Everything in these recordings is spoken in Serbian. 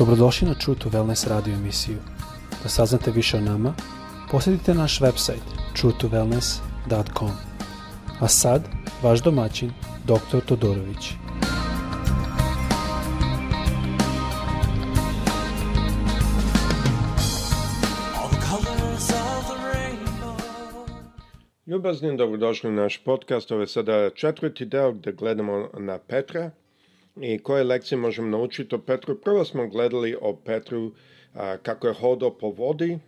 Dobrodošli na True to Wellness radio emisiju. Da saznate više o nama, posjetite naš website truetowellness.com. A sad, vaš domaćin, dr. Todorović. Ljubazni, dobrodošli u naš podcast. Ovo je sada četvrti deo gde gledamo na Petra – i koje lekcije možemo naučiti o Petru. Prvo smo gledali o Petru a, kako je hodao po vodi,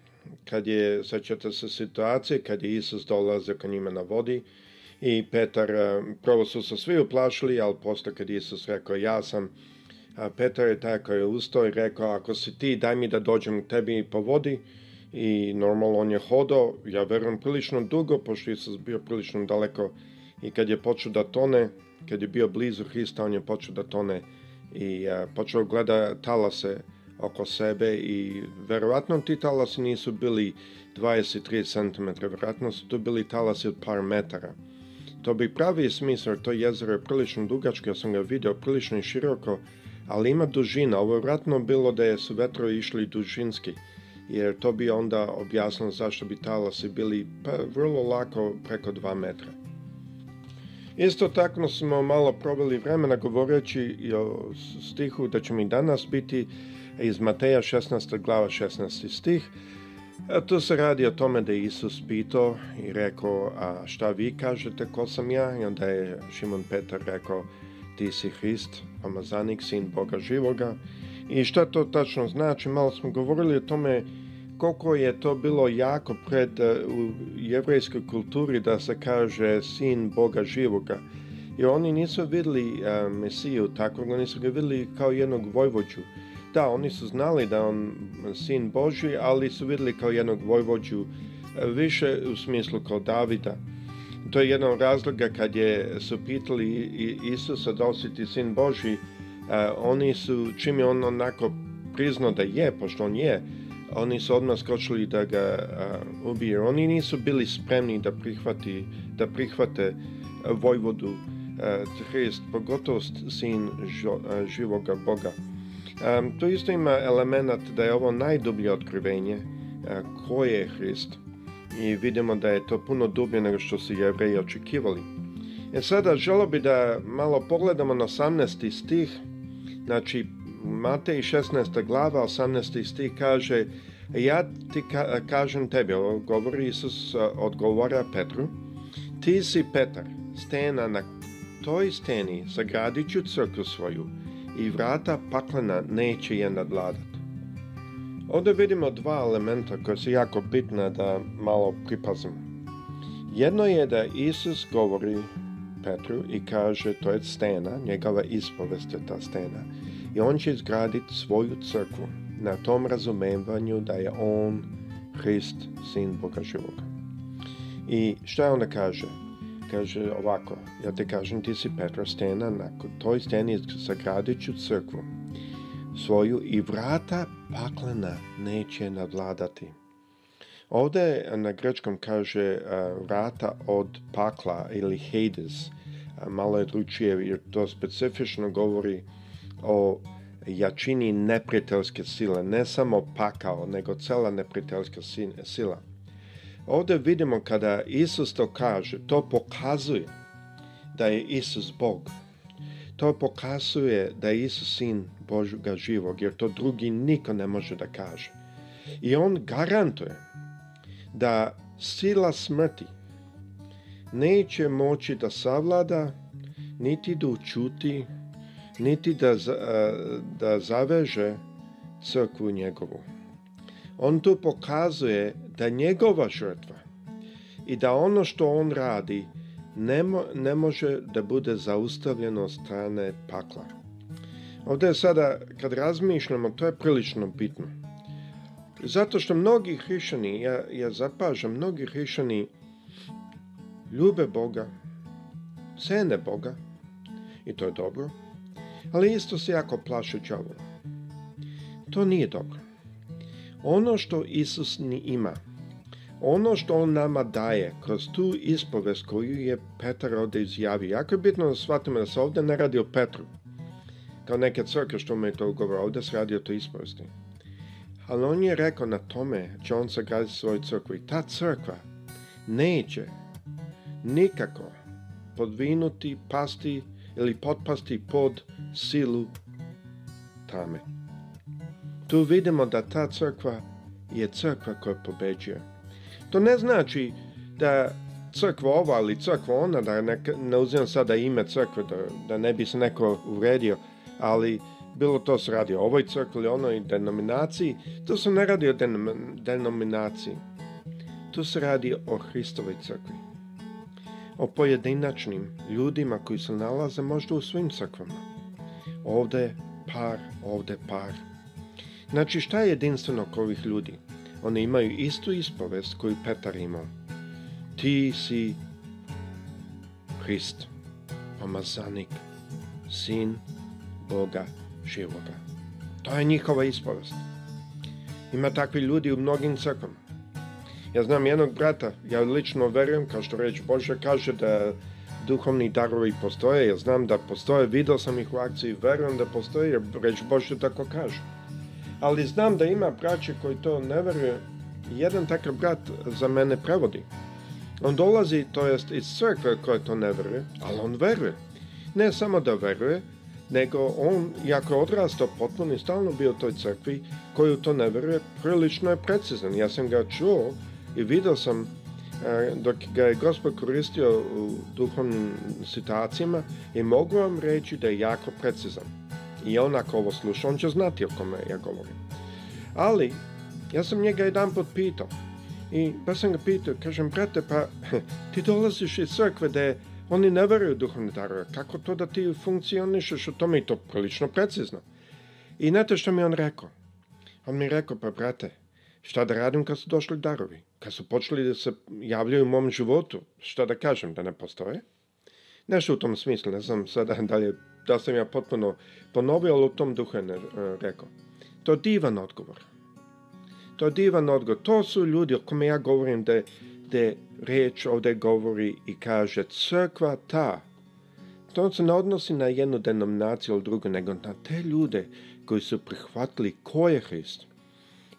kad je, sećate se situacije, kad je Isus dolazio ka njima na vodi i Petar, a, prvo su se svi uplašili, ali posle kad Isus rekao ja sam, a Petar je taj koji je ustao i rekao ako si ti daj mi da dođem k tebi po vodi i normalno on je hodao, ja verujem prilično dugo, pošto Isus bio prilično daleko i kad je počeo da tone, kad je bio blizu Hrista, on je počeo da tone i a, počeo gleda talase oko sebe i verovatno ti talasi nisu bili 23 cm, verovatno su to bili talasi od par metara. To bi pravi smisao, to jezero je prilično dugačko, ja sam ga video prilično i široko, ali ima dužina, ovo je vratno bilo da je su vetrovi išli dužinski, jer to bi onda objasnilo zašto bi talasi bili pa, vrlo lako preko 2 metra. Isto tako smo malo proveli vremena govoreći o stihu da ćemo i danas biti iz Mateja 16. glava 16. stih. A tu se radi o tome da je Isus pitao i rekao, a šta vi kažete ko sam ja? I onda je Šimon Petar rekao, ti si Hrist, pomazanik, sin Boga živoga. I šta to tačno znači? Malo smo govorili o tome koliko je to bilo jako pred e, u jevrejskoj kulturi da se kaže sin Boga živoga. I oni nisu vidjeli e, Mesiju tako, oni su ga videli kao jednog vojvođu. Da, oni su znali da on sin Boži, ali su videli kao jednog vojvođu e, više u smislu kao Davida. To je jedan od razloga kad je su pitali Isusa da osjeti sin Boži, oni su, čim je on onako priznao da je, pošto on je, oni su odmah skočili da ga uh, ubije. Oni nisu bili spremni da prihvati, da prihvate vojvodu uh, Hrist, pogotovo sin žo, uh, živoga Boga. Um, to isto ima element da je ovo najdublje otkrivenje uh, ko je Hrist i vidimo da je to puno dublje nego što su jevreji očekivali. E sada želo bi da malo pogledamo na 18. stih, znači Matej 16. glava 18. stih kaže Ja ti ka kažem tebi, govori Isus, odgovara Petru, ti si Petar, stena na toj steni sagradit ću crkvu svoju i vrata paklena neće je nadvladati. Ovdje vidimo dva elementa koja su jako bitna da malo pripazimo. Jedno je da Isus govori Petru i kaže to je stena, njegova ispovest je ta stena i on će izgraditi svoju crkvu na tom razumevanju da je on Hrist, sin Boga živoga. I šta ona kaže? Kaže ovako, ja te kažem ti si Petra stena, na toj steni sagradit ću crkvu svoju i vrata paklena neće nadvladati. Ovde na grčkom kaže vrata od pakla ili Hades. Malo je dručije jer to specifično govori o jačini neprijateljske sile, ne samo pakao, nego cela neprijateljska sila. Ovde vidimo kada Isus to kaže, to pokazuje da je Isus Bog. To pokazuje da je Isus sin Božga živog, jer to drugi niko ne može da kaže. I on garantuje da sila smrti neće moći da savlada, niti da učuti niti da, da zaveže crkvu njegovu. On tu pokazuje da njegova žrtva i da ono što on radi ne, mo, ne može da bude zaustavljeno strane pakla. Ovde je sada, kad razmišljamo, to je prilično bitno. Zato što mnogi hrišćani, ja, ja zapažam, mnogi hrišćani ljube Boga, cene Boga i to je dobro, ali isto se jako plaše đavola. To nije dobro. Ono što Isus ni ima, ono što On nama daje kroz tu ispovest koju je Petar ovdje izjavio, jako je bitno da shvatimo da se ovdje ne radi o Petru, kao neke crke što mu je to govorio, ovdje se radi o to ispovesti. Ali on je rekao na tome će on sagraditi svoju crkvu i ta crkva neće nikako podvinuti, pasti ili potpasti pod silu tame. Tu vidimo da ta crkva je crkva koja pobeđuje. To ne znači da crkva ova ili crkva ona, da ne, ne uzimam sada ime crkve, da, da ne bi se neko uvredio, ali bilo to se radi o ovoj crkvi ili onoj denominaciji, to se ne radi o denominaciji. Tu se radi o Hristovoj crkvi. O pojedinačnim ljudima koji se nalaze možda u svim crkvama. Ovde par, ovde par. Znači šta je jedinstveno kod ovih ljudi? Oni imaju istu ispovest koju Petar imao. Ti si Hrist, pomazanik, sin Boga živoga. To je njihova ispovest. Ima takvi ljudi u mnogim crkvama. Ja znam jednog brata, ja lično verujem, kao što reč Bože kaže da duhovni darovi postoje, ja znam da postoje, video sam ih u akciji, verujem da postoje, jer reč Bože tako kaže. Ali znam da ima braće koji to ne veruje. Jedan takav brat za mene prevodi. On dolazi, to jest iz crkve koja to ne veruje, ali on veruje. Ne samo da veruje, nego on, jako odrastao potpuno i stalno bio u toj crkvi koju to ne veruje, prilično je precizan. Ja sam ga čuo i video sam E, dok ga je gospod koristio u duhovnim situacijama i mogu vam reći da je jako precizan. I on ako ovo sluša, on će znati o kome ja govorim. Ali, ja sam njega jedan put pitao. I pa sam ga pitao, kažem, brate, pa ti dolaziš iz crkve da oni ne veruju duhovne darove. Kako to da ti funkcionišeš u tome i to prilično precizno? I znate što mi on rekao? On mi rekao, pa brate, šta da radim kad su došli darovi, kad su počeli da se javljaju u mom životu, šta da kažem da ne postoje. Nešto u tom smislu, ne znam sada da, li, da sam ja potpuno ponovio, ali u tom duhu je e, rekao. To je divan odgovor. To je divan odgovor. To su ljudi o kome ja govorim da, da reč ovde govori i kaže crkva ta. To se ne odnosi na jednu denominaciju ili drugu, nego na te ljude koji su prihvatili ko je Hrist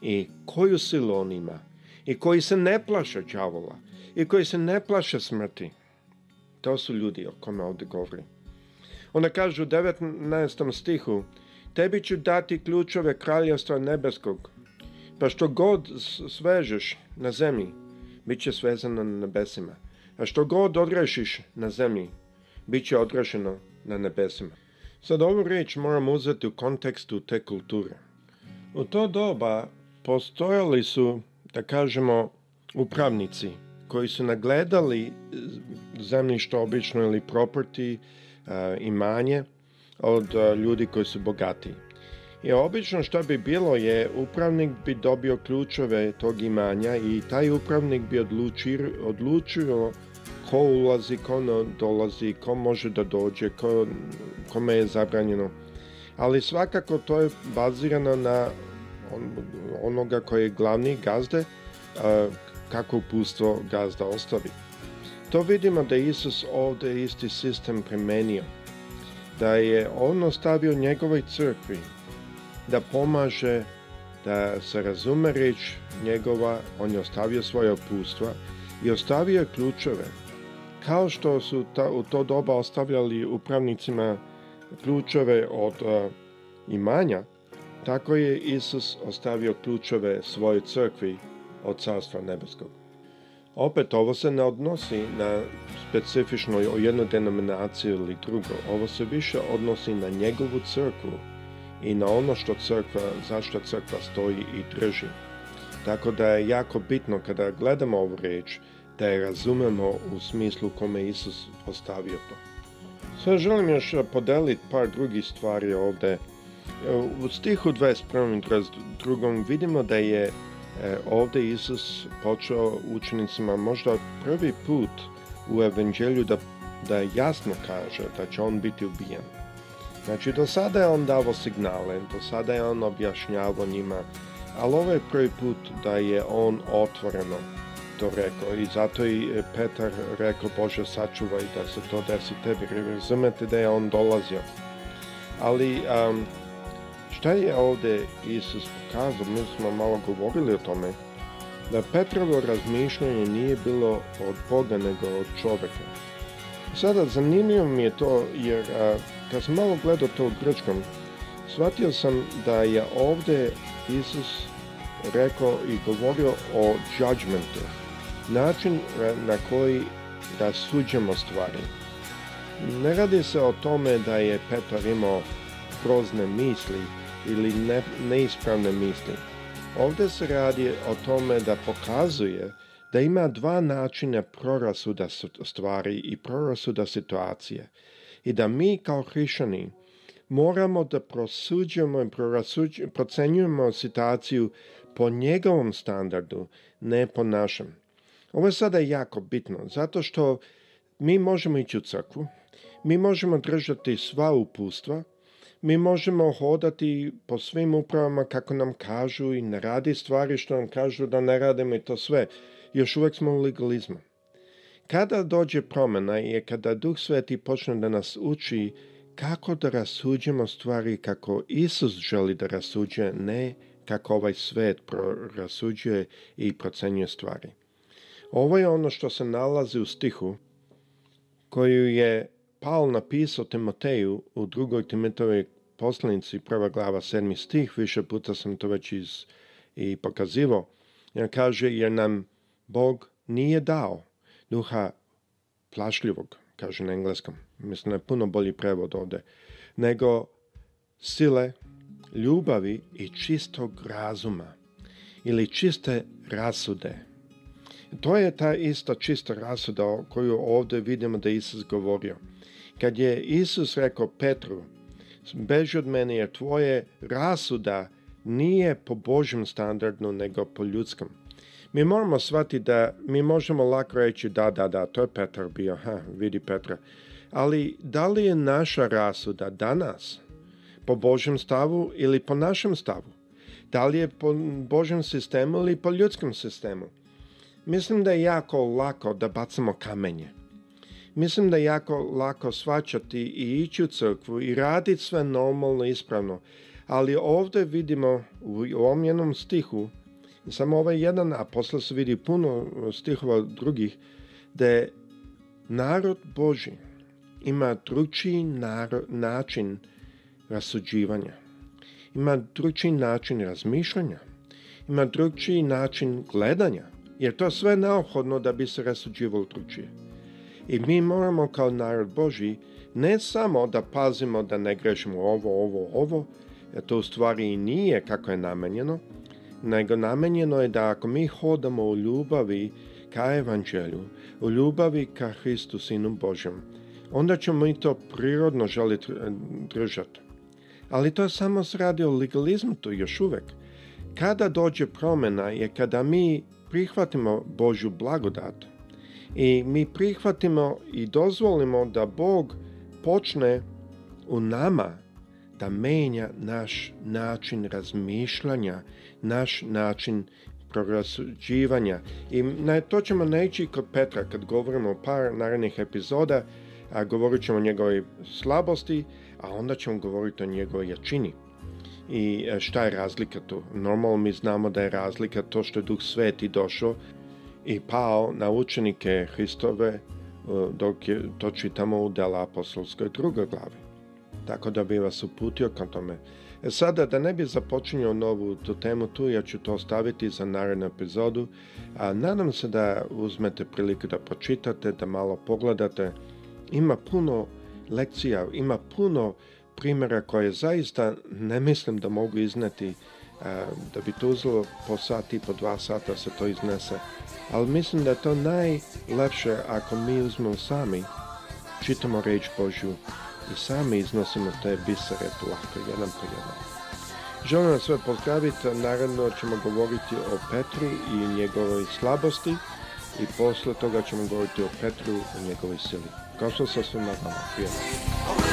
i koju silu on ima i koji se ne plaše đavola i koji se ne plaše smrti. To su ljudi o kome ovde govori. Onda kaže u 19. stihu Tebi ću dati ključove kraljevstva nebeskog, pa što god svežeš na zemlji, bit će svezano na nebesima, a što god odrešiš na zemlji, bit će odrešeno na nebesima. Sad ovu reč moramo uzeti u kontekstu te kulture. U to doba postojali su, da kažemo, upravnici koji su nagledali eh, zemljište obično ili property, eh, imanje od eh, ljudi koji su bogati. I obično što bi bilo je, upravnik bi dobio ključeve tog imanja i taj upravnik bi odlučio, odlučio ko ulazi, ko dolazi, ko može da dođe, ko, kome je zabranjeno. Ali svakako to je bazirano na on, onoga koji je glavni gazde, a, kako pustvo gazda ostavi. To vidimo da Isus ovde isti sistem primenio, da je on ostavio njegovoj crkvi da pomaže da se razume reč njegova, on je ostavio svoje opustva i ostavio ključeve. Kao što su ta, u to doba ostavljali upravnicima ključeve od a, imanja, Tako je Isus ostavio ključeve svoje crkvi od Carstva Nebeskog. Opet, ovo se ne odnosi na specifično o jednu denominaciju ili drugo. Ovo se više odnosi na njegovu crkvu i na ono što crkva, zašto crkva stoji i drži. Tako da je jako bitno kada gledamo ovu reč da je razumemo u smislu kome Isus ostavio to. Sad želim još podeliti par drugih stvari ovde. U stihu 21. i 22. vidimo da je e, ovde Isus počeo učenicima možda prvi put u evanđelju da, da jasno kaže da će on biti ubijen. Znači, do sada je on davo signale, do sada je on objašnjavao njima, ali ovo je prvi put da je on otvoreno to rekao i zato i Petar rekao, Bože, sačuvaj da se to desi tebi, razumete da je on dolazio. Ali, um, Šta je ovde Isus pokazao? Mi smo malo govorili o tome da Petrovo razmišljanje nije bilo od Boga nego od čoveka. Sada zanimljivo mi je to jer a, kad sam malo gledao to u grčkom, shvatio sam da je ovde Isus rekao i govorio o judgmentu, način na koji da rasuđamo stvari. Ne radi se o tome da je Petar imao grozne misli, ili ne, neispravne misli. Ovde se radi o tome da pokazuje da ima dva načina prorasuda stvari i prorasuda situacije i da mi kao hrišani moramo da prosuđujemo i procenjujemo situaciju po njegovom standardu, ne po našem. Ovo je sada jako bitno, zato što mi možemo ići u crkvu, mi možemo držati sva upustva, mi možemo hodati po svim upravama kako nam kažu i ne radi stvari što nam kažu da ne radimo i to sve. Još uvek smo u legalizmu. Kada dođe promena je kada Duh Sveti počne da nas uči kako da rasuđemo stvari kako Isus želi da rasuđuje, ne kako ovaj svet rasuđuje i procenjuje stvari. Ovo je ono što se nalazi u stihu koju je Paul napisao Timoteju u drugoj Timoteove poslanici, prva glava, sedmi stih, više puta sam to već iz, i pokazivo, jer kaže, jer nam Bog nije dao duha plašljivog, kaže na engleskom, mislim da je puno bolji prevod ovde, nego sile, ljubavi i čistog razuma ili čiste rasude. To je ta ista čista rasuda koju ovde vidimo da Isus govorio. Kad je Isus rekao Petru, beži od mene jer tvoje rasuda nije po Božjem standardu nego po ljudskom. Mi moramo shvatiti da mi možemo lako reći da, da, da, to je Petar bio, ha, vidi Petra. Ali da li je naša rasuda danas po Božjem stavu ili po našem stavu? Da li je po Božjem sistemu ili po ljudskom sistemu? Mislim da je jako lako da bacamo kamenje. Mislim da je jako lako svačati i ići u crkvu i raditi sve normalno i ispravno. Ali ovde vidimo u ovom jednom stihu, samo ovaj jedan, a posle se vidi puno stihova drugih, da je narod Boži ima drugi način rasuđivanja. Ima drugi način razmišljanja. Ima drugi način gledanja. Jer to sve neophodno da bi se rasuđivalo drugčije. I mi moramo kao narod Boži ne samo da pazimo da ne grešimo ovo, ovo, ovo, jer to u stvari i nije kako je namenjeno, nego namenjeno je da ako mi hodamo u ljubavi ka evanđelju, u ljubavi ka Hristu, Sinu Božem, onda ćemo i to prirodno želiti eh, držati. Ali to je samo se radi o legalizmu tu još uvek. Kada dođe promena je kada mi prihvatimo Božju blagodat i mi prihvatimo i dozvolimo da Bog počne u nama da menja naš način razmišljanja, naš način prorasuđivanja. I na to ćemo naići kod Petra kad govorimo o par narednih epizoda, a govorit ćemo o njegovoj slabosti, a onda ćemo govoriti o njegovoj jačini. I e, šta je razlika tu? Normalno mi znamo da je razlika to što je Duh Sveti došao i pao na učenike Hristove e, dok je, to čitamo u dela apostolskoj drugoj glavi. Tako da bi vas uputio ka tome. E sada, da ne bi započinjao novu tu temu tu, ja ću to ostaviti za narednu epizodu. A, nadam se da uzmete priliku da pročitate, da malo pogledate. Ima puno lekcija, ima puno primera koje zaista ne mislim da mogu izneti e, da bi to uzelo po sat i po dva sata da se to iznese ali mislim da je to najlepše ako mi uzmemo sami čitamo reč Božju i sami iznosimo te bisere polako jedan po jedan želim vas sve pozdraviti naravno ćemo govoriti o Petru i njegovoj slabosti i posle toga ćemo govoriti o Petru i njegovoj sili kao što sa svima vama